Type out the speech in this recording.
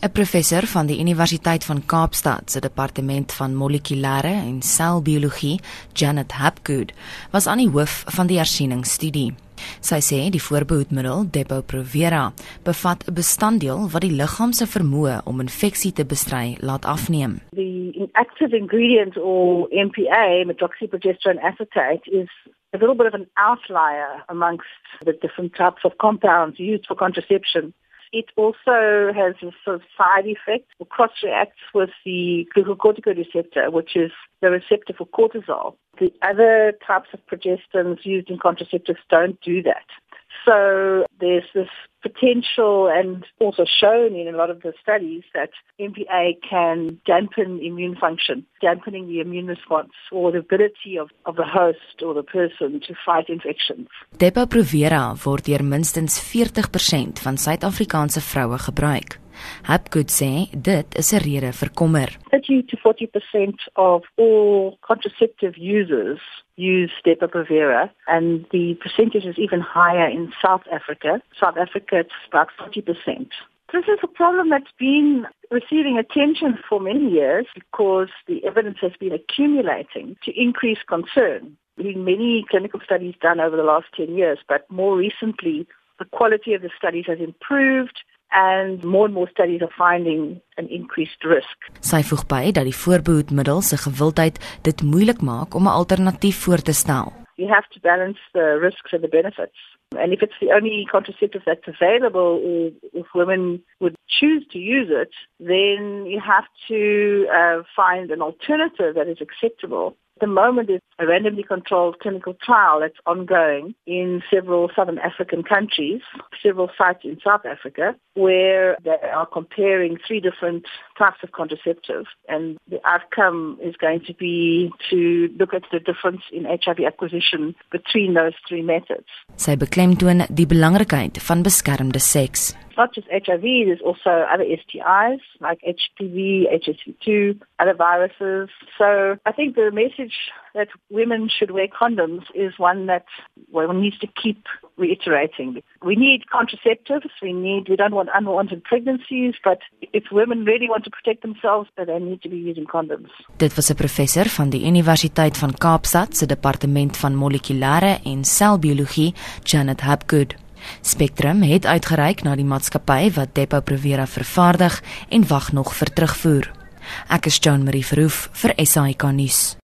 'n Professor van die Universiteit van Kaapstad se departement van molekulêre en selbiologie, Janet Hapgood, was aan die hoof van die hersieningsstudie. Sy sê die voorbehoedmiddel Depo-Provera bevat 'n bestanddeel wat die liggaam se vermoë om infeksie te bestry laat afneem. The active ingredient or MPA, methoxyprogesterone acetate, is a little bit of an outlier amongst the different types of compounds used for contraception. It also has a sort of side effect or cross reacts with the glucocorticoid receptor, which is the receptor for cortisol. The other types of progestins used in contraceptives don't do that. So there's this potential and also shown in a lot of the studies that MPA can dampen immune function, dampening the immune response or the ability of, of the host or the person to fight infections. Depo-Provera word deur minstens 40% van Suid-Afrikaanse vroue gebruik. Hapgood sê dit is 'n rede vir kommer. 30 to 40% of all contraceptive users use Depo-Provera and the percentage is even higher in South Africa. South Africa it's about 40%. This is a problem that's been receiving attention for many years because the evidence has been accumulating to increase concern. There been many clinical studies done over the last 10 years, but more recently, the quality of the studies has improved and more and more studies are finding an increased risk. Sy voeg by dat die voorbehoedmiddel se gewildheid dit moeilik maak om 'n alternatief voor te stel. You have to balance the risks and the benefits. And if it's the only contraceptive that's available, or if women would choose to use it, then you have to uh, find an alternative that is acceptable. At the moment, it's a randomly controlled clinical trial that's ongoing in several southern African countries, several sites in South Africa, where they are comparing three different types of contraceptives. And the outcome is going to be to look at the difference in HIV acquisition between those three methods. Sy beklemtoon die belangrikheid van beskermde seks. Not just HIV, there's also other STIs like HPV, HSV2, other viruses. So I think the message that women should wear condoms is one that one needs to keep reiterating. We need contraceptives. We need, we don't want unwanted pregnancies, but if women really want to protect themselves, they need to be using condoms. Dit was 'n professor van die Universiteit van Kaapstad se departement van molekulêre en selbiologie, Janet Hapgood. Spectrum het uitgereik na die maatskappy wat Depo-Provera vervaardig en wag nog vir terugvoer. Ek is Jean Marie Verhoef vir SAK nuus.